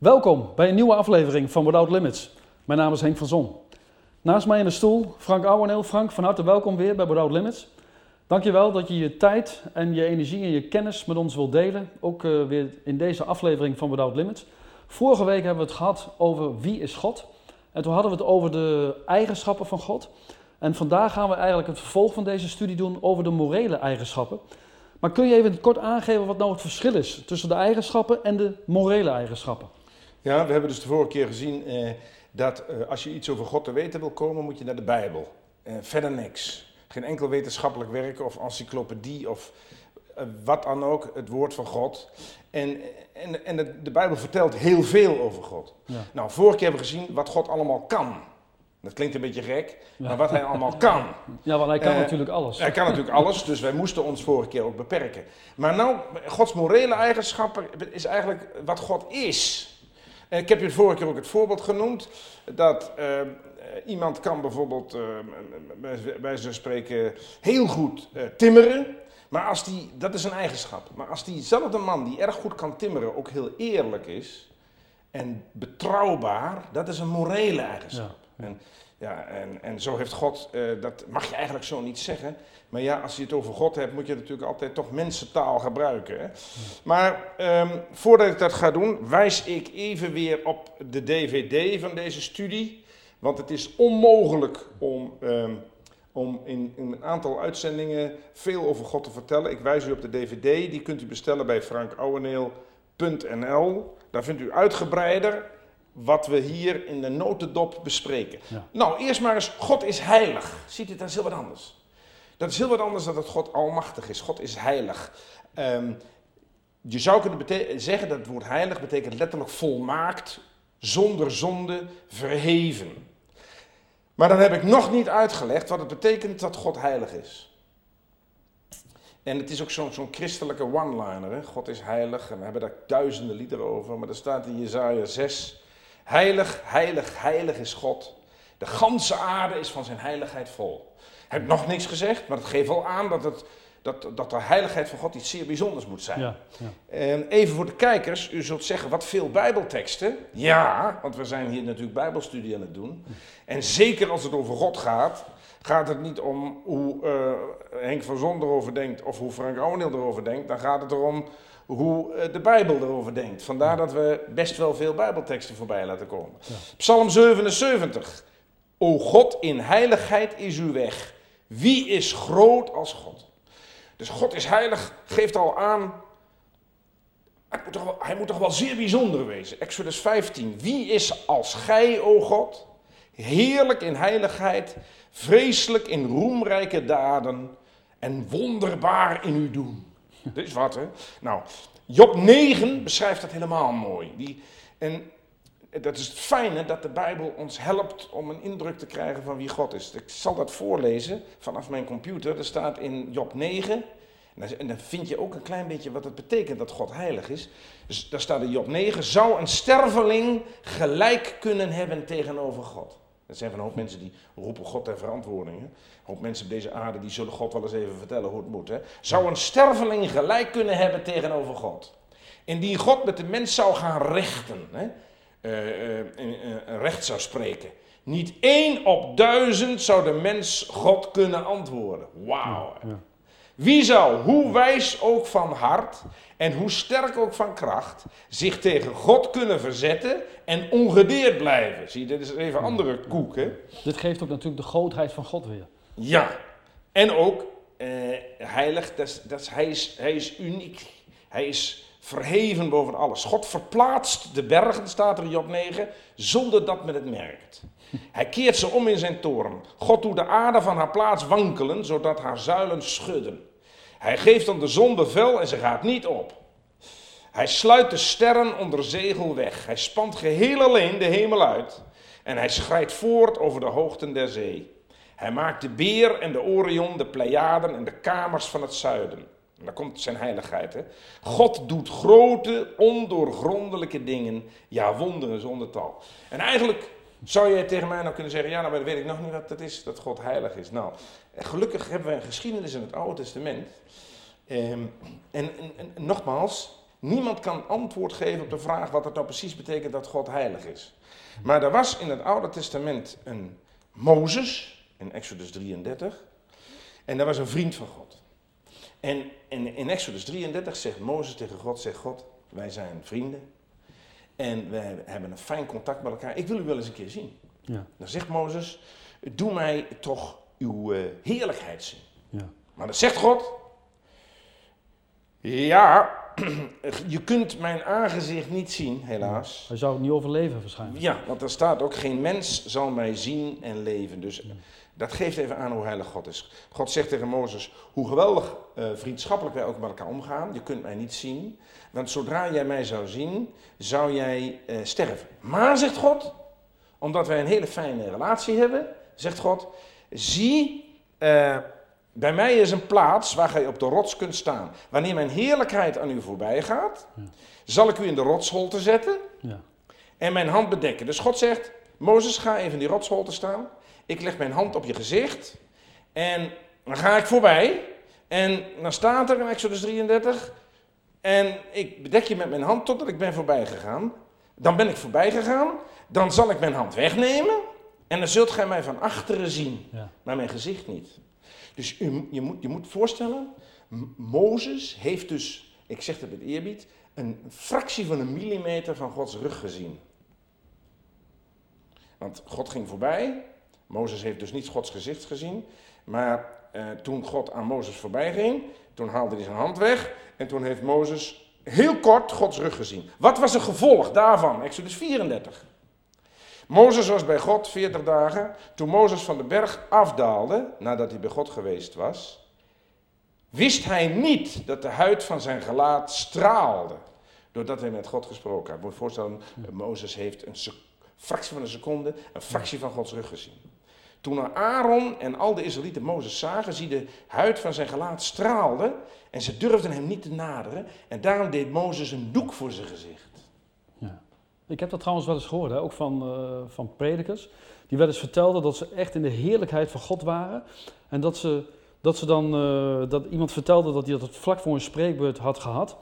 Welkom bij een nieuwe aflevering van Without Limits. Mijn naam is Henk van Zon. Naast mij in de stoel Frank Ouweneel. Frank, van harte welkom weer bij Without Limits. Dankjewel dat je je tijd en je energie en je kennis met ons wilt delen. Ook uh, weer in deze aflevering van Without Limits. Vorige week hebben we het gehad over wie is God. En toen hadden we het over de eigenschappen van God. En vandaag gaan we eigenlijk het vervolg van deze studie doen over de morele eigenschappen. Maar kun je even kort aangeven wat nou het verschil is tussen de eigenschappen en de morele eigenschappen? Ja, we hebben dus de vorige keer gezien eh, dat eh, als je iets over God te weten wil komen, moet je naar de Bijbel. Eh, verder niks. Geen enkel wetenschappelijk werk of encyclopedie of eh, wat dan ook, het woord van God. En, en, en de, de Bijbel vertelt heel veel over God. Ja. Nou, vorige keer hebben we gezien wat God allemaal kan. Dat klinkt een beetje gek, maar wat hij allemaal kan. Ja, want hij kan uh, natuurlijk alles. Hij kan natuurlijk alles, dus wij moesten ons vorige keer ook beperken. Maar nou, Gods morele eigenschappen is eigenlijk wat God is. En ik heb je vorige keer ook het voorbeeld genoemd, dat uh, iemand kan bijvoorbeeld, uh, bij ze spreken, heel goed timmeren. Maar als die, dat is een eigenschap. Maar als diezelfde man die erg goed kan timmeren ook heel eerlijk is en betrouwbaar, dat is een morele eigenschap. Ja. En, ja, en, en zo heeft God, uh, dat mag je eigenlijk zo niet zeggen. Maar ja, als je het over God hebt, moet je natuurlijk altijd toch mensentaal gebruiken. Hè? Maar um, voordat ik dat ga doen, wijs ik even weer op de DVD van deze studie. Want het is onmogelijk om, um, om in, in, een aantal uitzendingen veel over God te vertellen. Ik wijs u op de DVD, die kunt u bestellen bij frankouweneel.nl. Daar vindt u uitgebreider wat we hier in de notendop bespreken. Ja. Nou, eerst maar eens, God is heilig. Ziet u, dat is heel wat anders. Dat is heel wat anders dan dat God almachtig is. God is heilig. Um, je zou kunnen zeggen dat het woord heilig betekent letterlijk volmaakt, zonder zonde, verheven. Maar dan heb ik nog niet uitgelegd wat het betekent dat God heilig is. En het is ook zo'n zo christelijke one-liner. God is heilig. En we hebben daar duizenden liederen over. Maar er staat in Jezaja 6. Heilig, heilig, heilig is God. De ganse aarde is van zijn heiligheid vol. Ik heb nog niks gezegd, maar het geeft wel aan dat, het, dat, dat de heiligheid van God iets zeer bijzonders moet zijn. Ja, ja. En even voor de kijkers, u zult zeggen, wat veel bijbelteksten. Ja, want we zijn hier natuurlijk bijbelstudie aan het doen. En zeker als het over God gaat, gaat het niet om hoe uh, Henk van Zon erover denkt of hoe Frank Ouweneel erover denkt. Dan gaat het erom hoe de Bijbel erover denkt. Vandaar dat we best wel veel Bijbelteksten voorbij laten komen. Ja. Psalm 77. O God, in heiligheid is uw weg. Wie is groot als God? Dus God is heilig, geeft al aan. Hij moet, toch wel, hij moet toch wel zeer bijzonder wezen. Exodus 15. Wie is als gij, o God? Heerlijk in heiligheid, vreselijk in roemrijke daden en wonderbaar in uw doen. Dat is wat, hè? Nou, Job 9 beschrijft dat helemaal mooi. Die, en dat is het fijne dat de Bijbel ons helpt om een indruk te krijgen van wie God is. Ik zal dat voorlezen vanaf mijn computer. Er staat in Job 9. En dan vind je ook een klein beetje wat het betekent dat God heilig is. Dus daar staat in Job 9. Zou een sterveling gelijk kunnen hebben tegenover God? Dat zijn van een hoop mensen die roepen God ter verantwoording. Hè? Mensen op deze aarde die zullen God wel eens even vertellen hoe het moet. Zou een sterveling gelijk kunnen hebben tegenover God? Indien God met de mens zou gaan rechten, hè? Uh, uh, uh, recht zou spreken. Niet één op duizend zou de mens God kunnen antwoorden. Wauw. Wie zou, hoe wijs ook van hart en hoe sterk ook van kracht, zich tegen God kunnen verzetten en ongedeerd blijven? Zie dit is even een andere koek, hè? Dit geeft ook natuurlijk de grootheid van God weer. Ja, en ook eh, heilig, dat dat hij, is, hij is uniek. Hij is verheven boven alles. God verplaatst de bergen, staat er in Job 9, zonder dat men het merkt. Hij keert ze om in zijn toren. God doet de aarde van haar plaats wankelen, zodat haar zuilen schudden. Hij geeft aan de zon bevel en ze gaat niet op. Hij sluit de sterren onder zegel weg. Hij spant geheel alleen de hemel uit. En hij schrijdt voort over de hoogten der zee. Hij maakt de beer en de Orion, de Pleiaden en de kamers van het zuiden. En daar komt zijn heiligheid. God doet grote, ondoorgrondelijke dingen. Ja, wonderen zonder tal. En eigenlijk zou je tegen mij nou kunnen zeggen: ja, nou, maar weet ik nog niet wat het is dat God heilig is. Nou, gelukkig hebben we een geschiedenis in het Oude Testament. Um, en, en, en, nogmaals, Niemand kan antwoord geven op de vraag wat het nou precies betekent dat God heilig is. Maar er was in het Oude Testament een Mozes, in Exodus 33, en dat was een vriend van God. En in, Exodus 33 zegt Mozes tegen God, zegt God, wij zijn vrienden en we hebben een fijn contact met elkaar. Ik wil u wel eens een keer zien. Ja. Dan zegt Mozes, doe mij toch uw uh, heerlijkheid zien. Ja. Maar dan zegt God, ja, je kunt mijn aangezicht niet zien, helaas. Hij zou het niet overleven waarschijnlijk. Ja, want er staat ook, geen mens zal mij zien en leven. Dus dat geeft even aan hoe heilig God is. God zegt tegen Mozes, hoe geweldig uh, vriendschappelijk wij ook met elkaar omgaan. Je kunt mij niet zien, want zodra jij mij zou zien, zou jij uh, sterven. Maar, zegt God, omdat wij een hele fijne relatie hebben, zegt God, zie... Uh, bij mij is een plaats waar je op de rots kunt staan. Wanneer mijn heerlijkheid aan u voorbij gaat, zal ik u in de rotsholte zetten ja. en mijn hand bedekken. Dus God zegt, Mozes, ga even in die rotsholte staan. Ik leg mijn hand op je gezicht en dan ga ik voorbij. En dan staat er in Exodus 33, en ik bedek je met mijn hand totdat ik ben voorbij gegaan. Dan ben ik voorbij gegaan, dan zal ik mijn hand wegnemen en dan zult gij mij van achteren zien, maar mijn gezicht niet. Dus u, je, moet, je moet voorstellen, Mozes heeft dus, ik zeg het met eerbied, een fractie van een millimeter van Gods rug gezien. Want God ging voorbij, Mozes heeft dus niet Gods gezicht gezien, maar eh, toen God aan Mozes voorbij ging, toen haalde hij zijn hand weg en toen heeft Mozes heel kort Gods rug gezien. Wat was het gevolg daarvan? Exodus 34. Mozes was bij God 40 dagen. Toen Mozes van de berg afdaalde, nadat hij bij God geweest was, wist hij niet dat de huid van zijn gelaat straalde, doordat hij met God gesproken had. Moet je voorstellen, Mozes heeft een fractie van een seconde, een fractie van Gods rug gezien. Toen Aaron en al de Israëlieten Mozes zagen, zie de huid van zijn gelaat straalde en ze durfden hem niet te naderen. En daarom deed Mozes een doek voor zijn gezicht. Ik heb dat trouwens wel eens gehoord, hè? ook van, uh, van predikers. Die wel eens vertelden dat ze echt in de heerlijkheid van God waren. En dat, ze, dat, ze dan, uh, dat iemand vertelde dat hij dat vlak voor een spreekbeurt had gehad.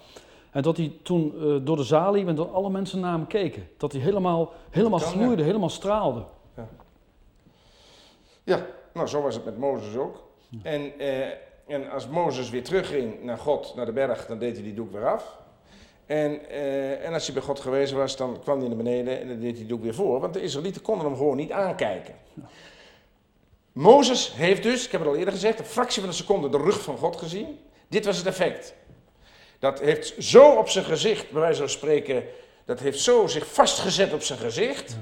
En dat hij toen uh, door de zaal liep en dat alle mensen naar hem keken. Dat hij helemaal, helemaal gloeide, helemaal straalde. Ja. ja, nou zo was het met Mozes ook. En, en als Mozes weer terugging naar God, naar de berg, dan deed hij die doek weer af. En, uh, en als hij bij God gewezen was, dan kwam hij naar beneden en dan deed hij ook weer voor. Want de Israëlieten konden hem gewoon niet aankijken. Mozes heeft dus, ik heb het al eerder gezegd, een fractie van een seconde de rug van God gezien. Dit was het effect. Dat heeft zo op zijn gezicht, bij wijze van spreken, dat heeft zo zich vastgezet op zijn gezicht.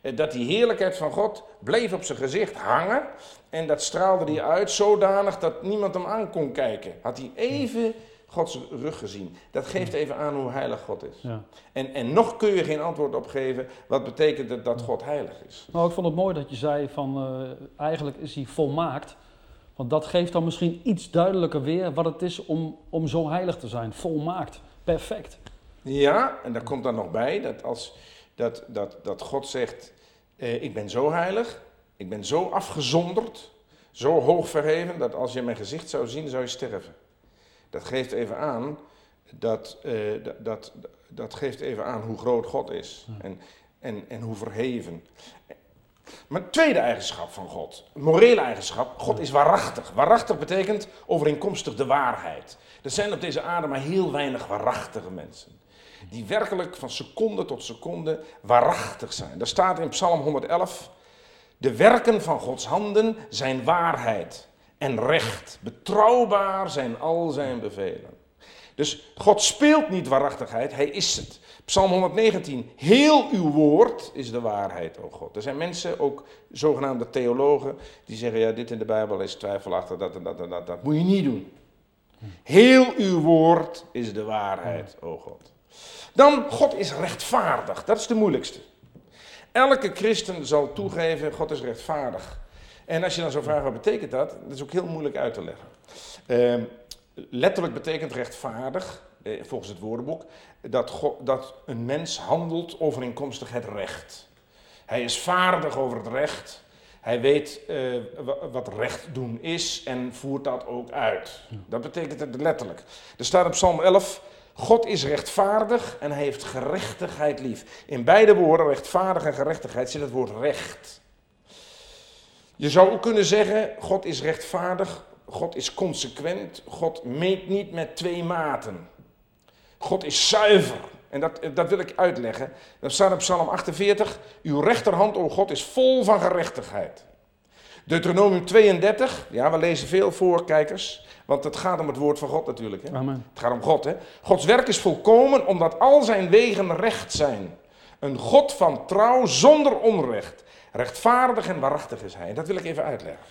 Eh, dat die heerlijkheid van God bleef op zijn gezicht hangen. En dat straalde hij uit zodanig dat niemand hem aan kon kijken. Had hij even Gods rug gezien. Dat geeft even aan hoe heilig God is. Ja. En, en nog kun je geen antwoord op geven wat betekent het dat God heilig is. Nou, ik vond het mooi dat je zei van uh, eigenlijk is hij volmaakt. Want dat geeft dan misschien iets duidelijker weer wat het is om, om zo heilig te zijn. Volmaakt, perfect. Ja, en daar komt dan nog bij dat, als, dat, dat, dat God zegt, eh, ik ben zo heilig, ik ben zo afgezonderd, zo hoog verheven, dat als je mijn gezicht zou zien, zou je sterven. Dat geeft even aan, dat, uh, dat, dat, geeft even aan hoe groot God is en, en, en hoe verheven. Maar tweede eigenschap van God, morele eigenschap, God is waarachtig. Waarachtig betekent overeenkomstig de waarheid. Er zijn op deze aarde maar heel weinig waarachtige mensen. Die werkelijk van seconde tot seconde waarachtig zijn. Daar staat in Psalm 111, de werken van Gods handen zijn waarheid en recht. Betrouwbaar zijn al zijn bevelen. Dus God speelt niet waarachtigheid, hij is het. Psalm 119, heel uw woord is de waarheid, o God. Er zijn mensen, ook zogenaamde theologen, die zeggen, ja, dit in de Bijbel is twijfelachtig, dat en dat en dat, dat moet je niet doen. Heel uw woord is de waarheid, o God. Dan, God is rechtvaardig, dat is de moeilijkste. Elke christen zal toegeven, God is rechtvaardig. En als je dan zo vraagt, wat betekent dat? Dat is ook heel moeilijk uit te leggen. Uh, letterlijk betekent rechtvaardig, eh, volgens het woordenboek, dat, God, dat een mens handelt overeenkomstig het recht. Hij is vaardig over het recht. Hij weet uh, wat recht doen is en voert dat ook uit. Dat betekent het letterlijk. Er staat op Psalm 11, God is rechtvaardig en hij heeft gerechtigheid lief. In beide woorden, rechtvaardig en gerechtigheid, zit het woord recht. Je zou ook kunnen zeggen, God is rechtvaardig, God is consequent, God meet niet met twee maten. God is zuiver. En dat, dat wil ik uitleggen. Dat staat in Psalm 48. Uw rechterhand, o God, is vol van gerechtigheid. Deuteronomium 32. Ja, we lezen veel voor, kijkers. Want het gaat om het woord van God natuurlijk. Hè? Amen. Het gaat om God. Hè? Gods werk is volkomen omdat al zijn wegen recht zijn. Een God van trouw zonder onrecht. Rechtvaardig en waarachtig is hij. En dat wil ik even uitleggen.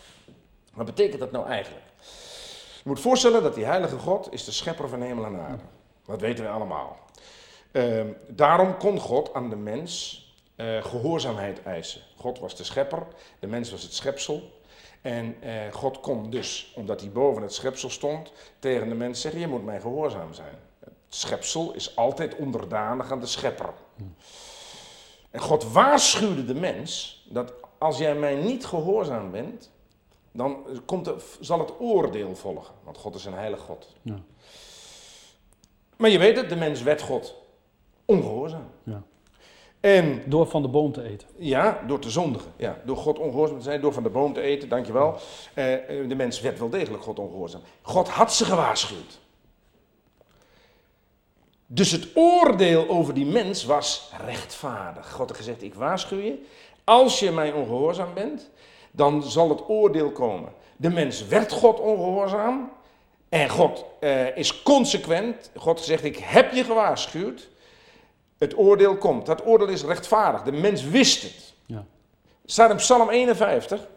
Wat betekent dat nou eigenlijk? Je moet voorstellen dat die heilige God is de schepper van hemel en aarde. Dat weten we allemaal. Ehm, daarom kon God aan de mens uh, gehoorzaamheid eisen. God was de schepper, de mens was het schepsel. En uh, God kon dus, omdat hij boven het schepsel stond, tegen de mens zeggen: Je moet mij gehoorzaam zijn. Het schepsel is altijd onderdanig aan de schepper. En God waarschuwde de mens dat als jij mij niet gehoorzaam bent, dan komt er, zal het oordeel volgen. Want God is een heilig God. Ja. Maar je weet het, de mens werd God ongehoorzaam. Ja. En, door van de boom te eten. Ja, door te zondigen. Ja, door God ongehoorzaam te zijn, door van de boom te eten, dankjewel. Uh, de mens werd wel degelijk God ongehoorzaam. God had ze gewaarschuwd. Dus het oordeel over die mens was rechtvaardig. God had gezegd, ik waarschuw je. Als je mij ongehoorzaam bent, dan zal het oordeel komen. De mens werd God ongehoorzaam. En God uh, is consequent. God zegt, ik heb je gewaarschuwd. Het oordeel komt. Dat oordeel is rechtvaardig. De mens wist het. Ja. Staat in Psalm 51.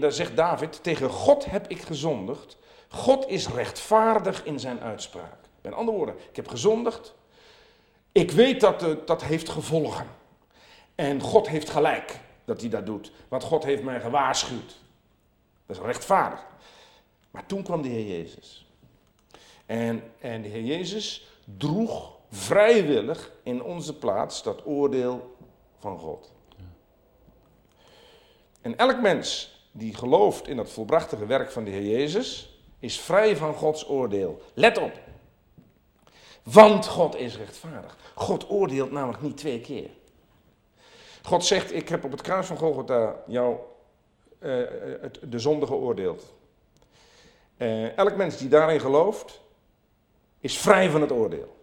daar zegt David: Tegen God heb ik gezondigd. God is rechtvaardig in zijn uitspraak. Met andere woorden, ik heb gezondigd. Ik weet dat het, dat heeft gevolgen. En God heeft gelijk dat hij dat doet. Want God heeft mij gewaarschuwd. Dat is rechtvaardig. Maar toen kwam de Heer Jezus. En, en de Heer Jezus droeg vrijwillig in onze plaats dat oordeel van God. En elk mens die gelooft in het volbrachtige werk van de Heer Jezus, is vrij van Gods oordeel. Let op. Want God is rechtvaardig. God oordeelt namelijk niet twee keer. God zegt, ik heb op het kruis van Golgotha jou uh, het, de zonde geoordeeld. Uh, elk mens die daarin gelooft, is vrij van het oordeel.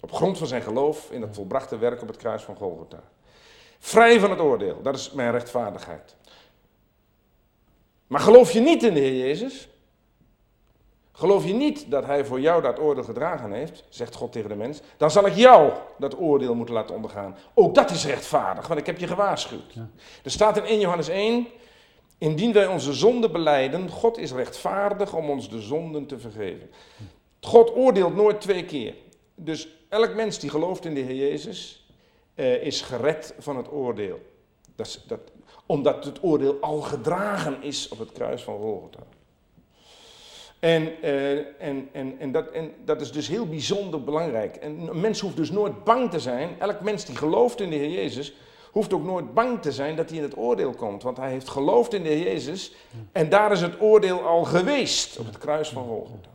Op grond van zijn geloof in het volbrachte werk op het kruis van Golgotha. Vrij van het oordeel, dat is mijn rechtvaardigheid. Maar geloof je niet in de Heer Jezus? Geloof je niet dat Hij voor jou dat oordeel gedragen heeft, zegt God tegen de mens, dan zal ik jou dat oordeel moeten laten ondergaan. Ook dat is rechtvaardig, want ik heb je gewaarschuwd. Er staat in 1 Johannes 1, indien wij onze zonden beleiden, God is rechtvaardig om ons de zonden te vergeven. God oordeelt nooit twee keer. Dus elk mens die gelooft in de Heer Jezus uh, is gered van het oordeel. Dat is, dat, omdat het oordeel al gedragen is op het kruis van Golgotha. En, uh, en, en, en, dat, en dat is dus heel bijzonder belangrijk. En een mens hoeft dus nooit bang te zijn. Elk mens die gelooft in de Heer Jezus, hoeft ook nooit bang te zijn dat hij in het oordeel komt. Want hij heeft geloofd in de Heer Jezus. En daar is het oordeel al geweest op het kruis van Golgotha.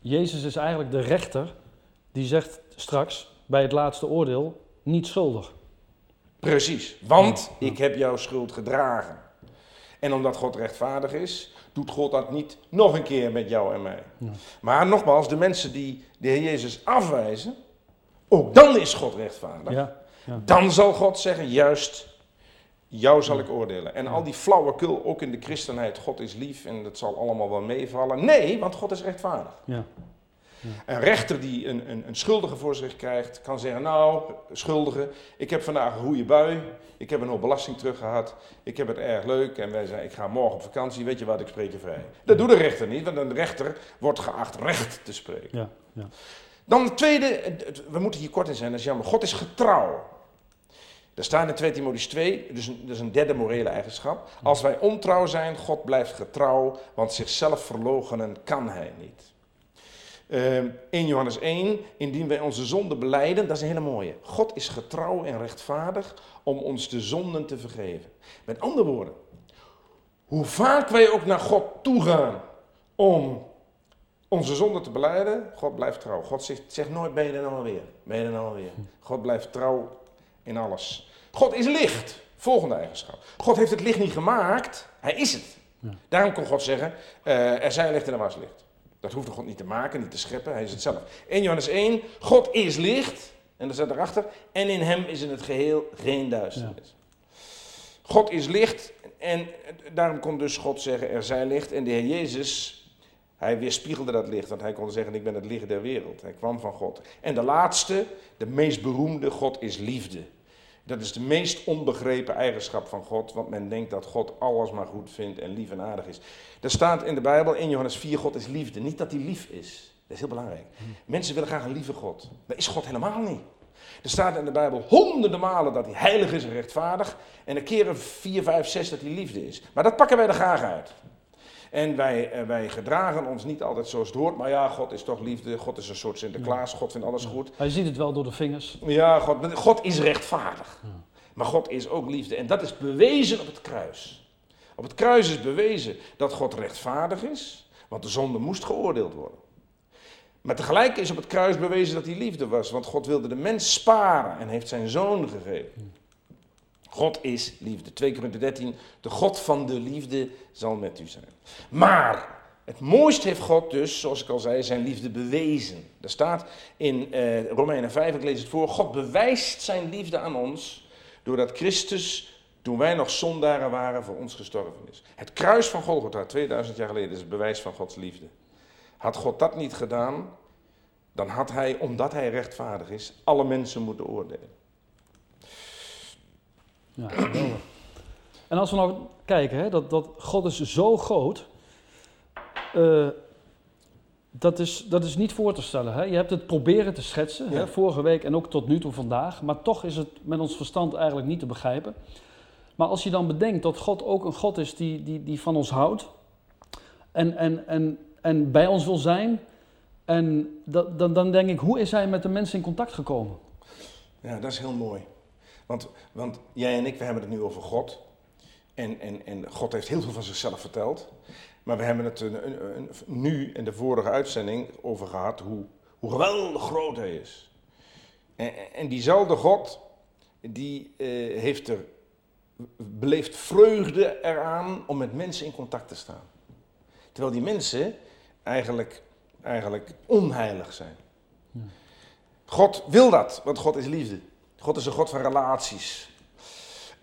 Jezus is eigenlijk de rechter die zegt straks bij het laatste oordeel niet schuldig. Precies, want ik heb jouw schuld gedragen. En omdat God rechtvaardig is, doet God dat niet nog een keer met jou en mij. Maar nogmaals, de mensen die de Heer Jezus afwijzen, ook dan is God rechtvaardig. Ja, ja. Dan zal God zeggen, juist, jou zal ik oordelen. En al die flauwekul, ook in de christenheid, God is lief en dat zal allemaal wel meevallen. Nee, want God is rechtvaardig. Ja. Een rechter die een, een, een, schuldige voor zich krijgt, kan zeggen: Nou, schuldige, ik heb vandaag een goede bui. Ik heb een hoop belasting teruggehad. Ik heb het erg leuk. En wij zeggen: Ik ga morgen op vakantie. Weet je wat, ik spreek je vrij. Dat doet de rechter niet, want een rechter wordt geacht recht te spreken. Ja, ja. Dan het tweede, we moeten hier kort in zijn, dat is jammer. God is getrouw. Er staat in 2 Timotheus 2, dus een, dus een derde morele eigenschap. Als wij ontrouw zijn, God blijft getrouw, want zichzelf verloochenen kan hij niet. Uh, ehm, 1 Johannes 1, indien wij onze zonden beleiden, dat is een hele mooie. God is getrouw en rechtvaardig om ons de zonden te vergeven. Met andere woorden, hoe vaak wij ook naar God toe gaan om onze zonde te beleiden, God blijft trouw. God zegt, zegt nooit, ben je er nou alweer? Ben je er nou alweer? God blijft trouw in alles. God is licht. Volgende eigenschap. God heeft het licht niet gemaakt, hij is het. Daarom kon God zeggen, uh, er zijn licht en er was licht. Dat hoefde God niet te maken, niet te scheppen, hij is het zelf. 1 Johannes 1, God is licht, en dan staat erachter, en in hem is in het geheel geen duisternis. God is licht en daarom kon dus God zeggen, er zij licht. En de Heer Jezus, hij weerspiegelde dat licht, want hij kon zeggen, ik ben het licht der wereld. Hij kwam van God. En de laatste, de meest beroemde, God is liefde. Dat is de meest onbegrepen eigenschap van God, want men denkt dat God alles maar goed vindt en lief en aardig is. Er staat in de Bijbel, in Johannes 4, God is liefde. Niet dat hij lief is, dat is heel belangrijk. Mensen willen graag een lieve God. Dat is God helemaal niet. Er staat in de Bijbel honderden malen dat hij heilig is en rechtvaardig. En een keer 4, 5, 6 dat hij liefde is. Maar dat pakken wij er graag uit. En wij, eh, wij gedragen ons niet altijd zoals het hoort. Maar ja, God is toch liefde. God is een soort Sinterklaas. God vindt alles goed. Hij ziet het wel door de vingers. Ja, God, God is rechtvaardig. Maar God is ook liefde. En dat is bewezen op het kruis. Op het kruis is bewezen dat God rechtvaardig is. Want de zonde moest geoordeeld worden. Maar tegelijk is op het kruis bewezen dat hij liefde was, want God wilde de mens sparen en heeft zijn zoon gegeven. God is liefde. 2 Korinther 13, de God van de liefde zal met u zijn. Maar het mooiste heeft God dus, zoals ik al zei, zijn liefde bewezen. Er staat in eh, Romeinen 5, ik lees het voor, God bewijst zijn liefde aan ons doordat Christus, toen wij nog zondaren waren, voor ons gestorven is. Het kruis van Golgotha, 2000 jaar geleden, is het bewijs van Gods liefde. Had God dat niet gedaan, dan had hij, omdat hij rechtvaardig is, alle mensen moeten oordelen. Ja, geweldig. En als we nou kijken, hè, dat, dat God is zo groot, uh, dat, is, dat is niet voor te stellen. Hè? Je hebt het proberen te schetsen, hè, vorige week en ook tot nu toe vandaag, maar toch is het met ons verstand eigenlijk niet te begrijpen. Maar als je dan bedenkt dat God ook een God is die, die, die van ons houdt en, en, en en bij ons wil zijn. En dat, dan, dan denk ik, hoe is hij met de mensen in contact gekomen? Ja, dat is heel mooi. Want, want jij en ik, we hebben het nu over God. En, en, en God heeft heel veel van zichzelf verteld. Maar we hebben het een, een, nu in de vorige uitzending over gehad hoe, hoe geweldig groot hij is. En, en diezelfde God, die uh, heeft er, beleeft vreugde eraan om met mensen in contact te staan. Terwijl die mensen, eigenlijk, eigenlijk onheilig zijn. God wil dat, want God is liefde. God is een God van relaties.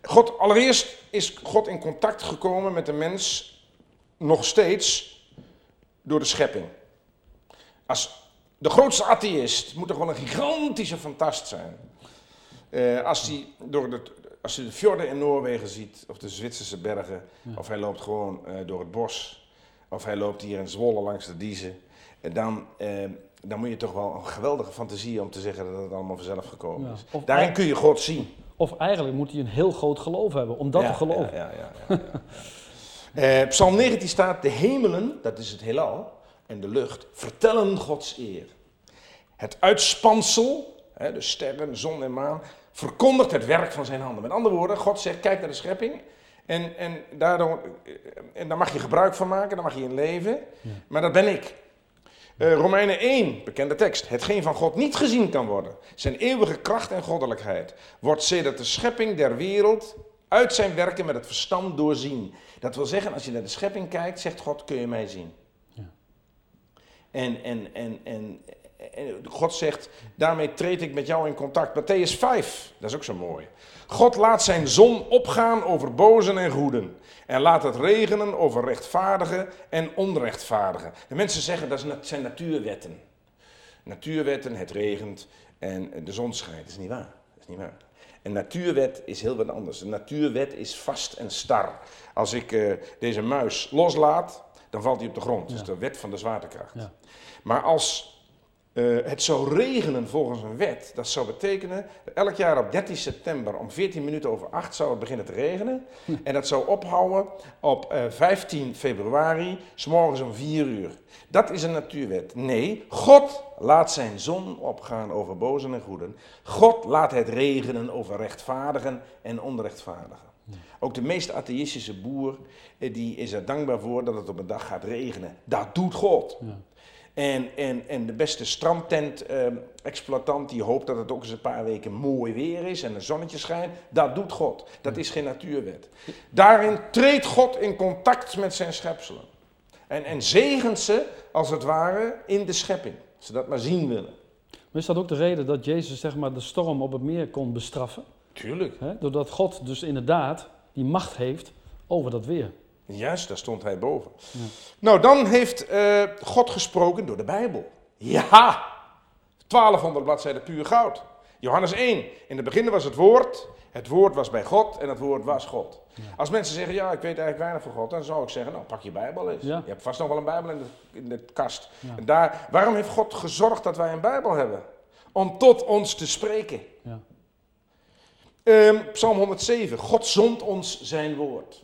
God, allereerst is God in contact gekomen met de mens nog steeds door de schepping. Als de grootste atheïst moet toch wel een gigantische fantast zijn. Uh, als hij door de, als hij de fjorden in Noorwegen ziet, of de Zwitserse bergen, of hij loopt gewoon uh, door het bos of hij loopt hier in Zwolle langs de Diezen, dan, eh, dan moet je toch wel een geweldige fantasie om te zeggen dat het allemaal vanzelf gekomen is. Daarin kun je God zien. Of eigenlijk moet hij een heel groot geloof hebben om dat te geloven. Ja, ja, ja, eh, Psalm 19 staat, de hemelen, dat is het heelal, en de lucht, vertellen Gods eer. Het uitspansel, hè, de sterren, zon en maan, verkondigt het werk van zijn handen. Met andere woorden, God zegt, kijk naar de schepping en, en, daardoor, en daar mag je gebruik van maken, daar mag je in leven. Maar dat ben ik. Uh, Romeinen 1, bekende tekst. Hetgeen van God niet gezien kan worden, zijn eeuwige kracht en goddelijkheid, wordt sedert de schepping der wereld uit zijn werken met het verstand doorzien. Dat wil zeggen, als je naar de schepping kijkt, zegt God, kun je mij zien. Ja. En, en, en, en, en God zegt, daarmee treed ik met jou in contact. Matthäus 5, dat is ook zo mooi. God laat zijn zon opgaan over bozen en goeden. En laat het regenen over rechtvaardigen en onrechtvaardigen. De mensen zeggen dat zijn natuurwetten. Natuurwetten, het regent en de zon schijnt. Dat is niet waar. Dat is niet waar. Een natuurwet is heel wat anders. Een natuurwet is vast en star. Als ik uh, deze muis loslaat, dan valt hij op de grond. Dat is de wet van de zwaartekracht. Ja. Maar als uh, het zou regenen volgens een wet. Dat zou betekenen, elk jaar op 13 september om 14 minuten over 8 zou het beginnen te regenen. Hm. En dat zou ophouden op uh, eh, 15 februari, s morgens om 4 uur. Dat is een natuurwet. Nee, God laat zijn zon opgaan over bozen en goeden. God laat het regenen over rechtvaardigen en onrechtvaardigen. Hm. Ook de meest atheïstische boer, eh, die is er dankbaar voor dat het op een dag gaat regenen. Dat doet God. Ja. En, en, en de beste strandtent-exploitant die hoopt dat het ook eens een paar weken mooi weer is en een zonnetje schijnt. Dat doet God. Dat is geen natuurwet. Daarin treedt God in contact met zijn schepselen. En, en zegent ze, als het ware, in de schepping. Ze dat maar zien willen. Maar is dat ook de reden dat Jezus zeg maar, de storm op het meer kon bestraffen? Tuurlijk. Doordat God dus inderdaad die macht heeft over dat weer. Juist, daar stond hij boven. Ja. Nou, dan heeft uh, God gesproken door de Bijbel. Ja, 1200 bladzijden puur goud. Johannes 1. In het begin was het woord, het woord was bij God en het woord was God. Ja. Als mensen zeggen, ja, ik weet eigenlijk weinig van God, dan zou ik zeggen, nou, pak je Bijbel eens. Ja. Je hebt vast nog wel een Bijbel in de, in de kast. En daar, waarom heeft God gezorgd dat wij een Bijbel hebben? Om tot ons te spreken. Um, Psalm 107. God zond ons zijn woord.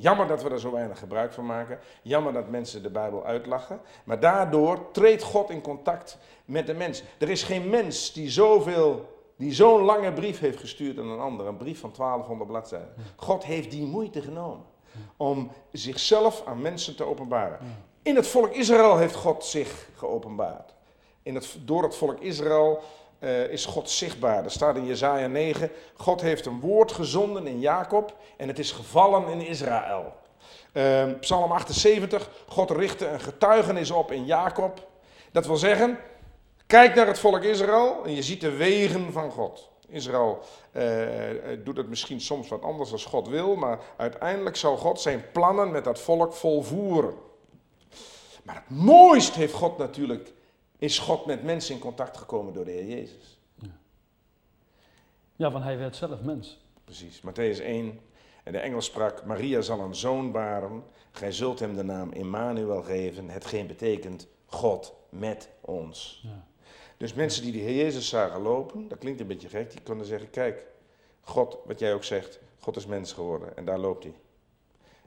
Jammer dat we er zo weinig gebruik van maken. Jammer dat mensen de Bijbel uitlachen. Maar daardoor treedt God in contact met de mens. Er is geen mens die zoveel die zo'n lange brief heeft gestuurd aan een ander, een brief van 1200 bladzijden. God heeft die moeite genomen om zichzelf aan mensen te openbaren. In het volk Israël heeft God zich geopenbaard. In het, door het volk Israël uh, is God zichtbaar. Er staat in Jezaja 9, God heeft een woord gezonden in Jacob en het is gevallen in Israël. Uh, Psalm 78, God richtte een getuigenis op in Jacob. Dat wil zeggen, kijk naar het volk Israël en je ziet de wegen van God. Israël uh, doet het misschien soms wat anders als God wil, maar uiteindelijk zal God zijn plannen met dat volk volvoeren. Maar het mooist heeft God natuurlijk is God met mensen in contact gekomen door de Heer Jezus. Ja, ja want hij werd zelf mens. Precies, Matthäus 1. En de engel sprak, Maria zal een zoon baren, gij zult hem de naam Immanuel geven, hetgeen betekent God met ons. Ja. Dus mensen die de Heer Jezus zagen lopen, dat klinkt een beetje gek, die konden zeggen, kijk, God, wat jij ook zegt, God is mens geworden en daar loopt hij.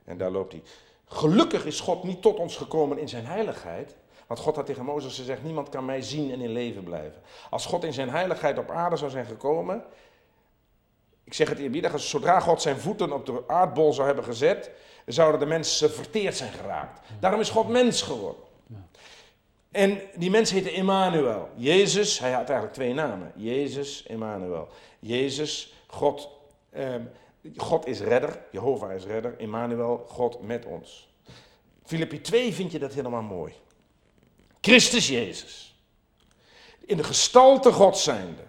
En daar loopt hij. Gelukkig is God niet tot ons gekomen in zijn heiligheid, want God had tegen Mozes gezegd, niemand kan mij zien en in leven blijven. Als God in zijn heiligheid op aarde zou zijn gekomen, ik zeg het eerbiedig, zodra God zijn voeten op de aardbol zou hebben gezet, zouden de mensen verteerd zijn geraakt. Daarom is God mens geworden. En die mens heette Emmanuel. Jezus, hij had eigenlijk twee namen. Jezus, Emmanuel. Jezus, God, eh, God is redder, Jehovah is redder, Emmanuel, God met ons. Filippi 2 vind je dat helemaal mooi. Christus Jezus, in de gestalte God zijnde,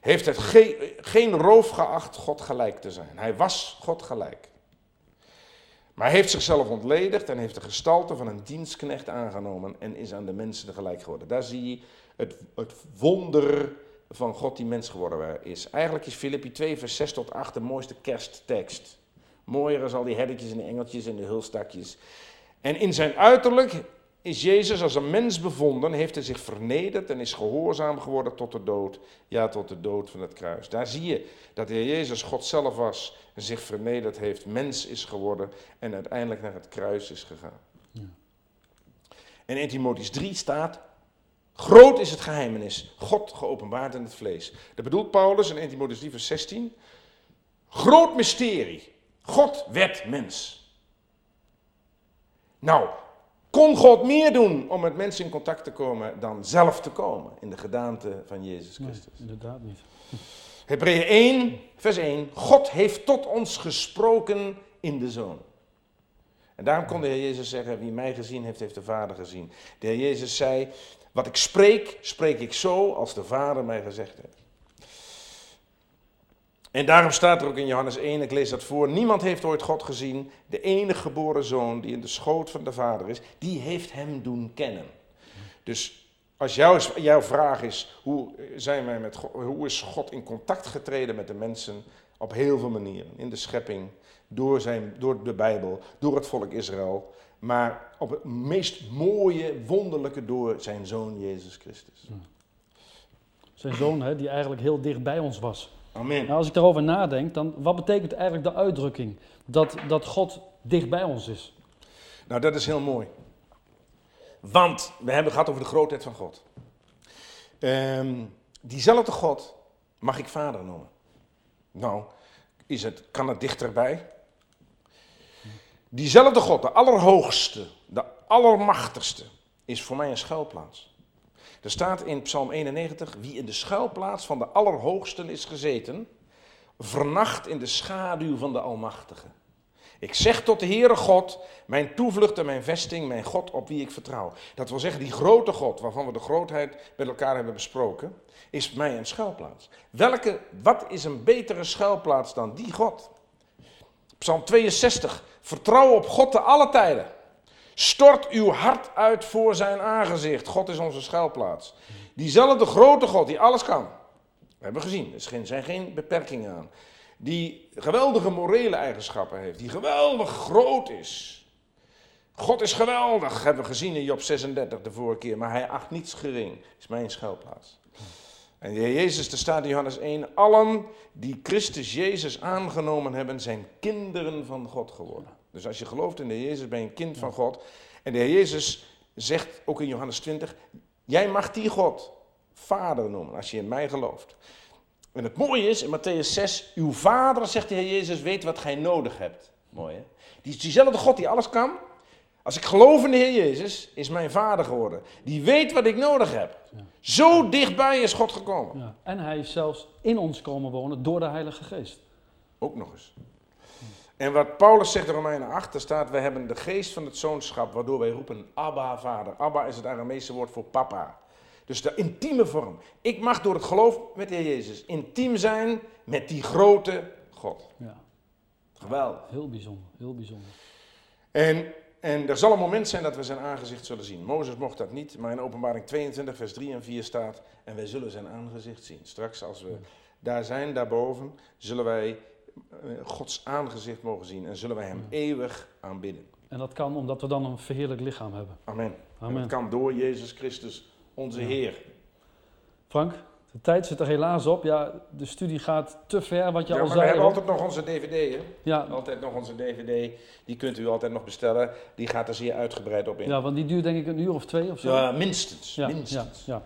heeft het geen roof geacht God gelijk te zijn. Hij was God gelijk. Maar hij heeft zichzelf ontledigd en heeft de gestalte van een dienstknecht aangenomen en is aan de mensen gelijk geworden. Daar zie je het, het wonder van God die mens geworden is. Eigenlijk is Filippi 2 vers 6 tot 8 de mooiste kersttekst. Mooier als al die herdertjes en de engeltjes en de hulstakjes. En in zijn uiterlijk is Jezus als een mens bevonden, heeft hij zich vernederd en is gehoorzaam geworden tot de dood. Ja, tot de dood van het kruis. Daar zie je dat de Heer Jezus God zelf was en zich vernederd heeft, mens is geworden en uiteindelijk naar het kruis is gegaan. Ja. En in Timotheus 3 staat, groot is het geheimenis, God geopenbaard in het vlees. Dat bedoelt Paulus in 1 Timotheus 3 vers 16, groot mysterie, God werd mens. Nou, kon God meer doen om met mensen in contact te komen dan zelf te komen in de gedaante van Jezus Christus? Nee, inderdaad niet. Hebreeën 1, vers 1. God heeft tot ons gesproken in de Zoon. En daarom kon de Heer Jezus zeggen, wie mij gezien heeft, heeft de Vader gezien. De Heer Jezus zei, wat ik spreek, spreek ik zo als de Vader mij gezegd heeft. En daarom staat er ook in Johannes 1, ik lees dat voor, niemand heeft ooit God gezien, de enige geboren zoon die in de schoot van de Vader is, die heeft hem doen kennen. Dus als jouw, jouw vraag is, hoe, zijn wij met hoe is God in contact getreden met de mensen? Op heel veel manieren. In de schepping, door, zijn, door de Bijbel, door het volk Israël. Maar op het meest mooie, wonderlijke door zijn zoon Jezus Christus. Zijn zoon hè, die eigenlijk heel dicht bij ons was. Amen. Nou, als ik daarover nadenk, dan wat betekent eigenlijk de uitdrukking dat, dat God dicht bij ons is? Nou, dat is heel mooi. Want we hebben het gehad over de grootheid van God. Um, diezelfde God mag ik vader noemen. Nou, is het, kan het dichterbij? Diezelfde God, de allerhoogste, de allermachtigste, is voor mij een schuilplaats. Er staat in Psalm 91, wie in de schuilplaats van de Allerhoogsten is gezeten, vernacht in de schaduw van de Almachtige. Ik zeg tot de Heere God, mijn toevlucht en mijn vesting, mijn God op wie ik vertrouw. Dat wil zeggen, die grote God, waarvan we de grootheid met elkaar hebben besproken, is mij een schuilplaats. Welke, wat is een betere schuilplaats dan die God? Psalm 62, vertrouw op God te alle tijden. Stort uw hart uit voor zijn aangezicht. God is onze schuilplaats. Diezelfde grote God die alles kan. We hebben gezien, er zijn geen beperkingen aan die geweldige morele eigenschappen heeft, die geweldig groot is. God is geweldig, hebben we gezien in Job 36 de vorige keer, maar hij acht niets gering, is mijn schuilplaats. En de Heer Jezus, er staat in Johannes 1, allen die Christus Jezus aangenomen hebben, zijn kinderen van God geworden. Dus als je gelooft in de Heer Jezus, ben je een kind van God. En de Heer Jezus zegt ook in Johannes 20, jij mag die God vader noemen als je in mij gelooft. En het mooie is, in Matthäus 6, uw vader, zegt de Heer Jezus, weet wat gij nodig hebt. Mooi hè? Die, diezelfde God die alles kan. Als ik geloof in de Heer Jezus, is mijn vader geworden. Die weet wat ik nodig heb. Zo dichtbij is God gekomen. Ja. En hij is zelfs in ons komen wonen door de Heilige Geest. Ook nog eens. En wat Paulus zegt in Romeinen 8, daar staat, wij hebben de geest van het zoonschap, waardoor wij roepen, Abba, vader. Abba is het Aramese woord voor papa. Dus de intieme vorm. Ik mag door het geloof met de Heer Jezus intiem zijn met die grote God. Ja. Geweldig. Heel bijzonder, heel bijzonder. En, en er zal een moment zijn dat we zijn aangezicht zullen zien. Mozes mocht dat niet, maar in openbaring 22 vers 3 en 4 staat, en wij zullen zijn aangezicht zien. Straks als we daar zijn, daarboven, zullen wij Gods aangezicht mogen zien en zullen wij hem eeuwig aanbidden. En dat kan omdat we dan een verheerlijk lichaam hebben. Amen. Amen. En dat kan door Jezus Christus onze Heer. Frank, de tijd zit er helaas op. Ja, de studie gaat te ver, wat je ja, al zei. we hebben altijd nog onze DVD, hè? Ja. Altijd nog onze DVD. Die kunt u altijd nog bestellen. Die gaat er zeer uitgebreid op in. Ja, want die duurt denk ik een uur of twee of zo. Ja, minstens. Ja, minstens. Ja,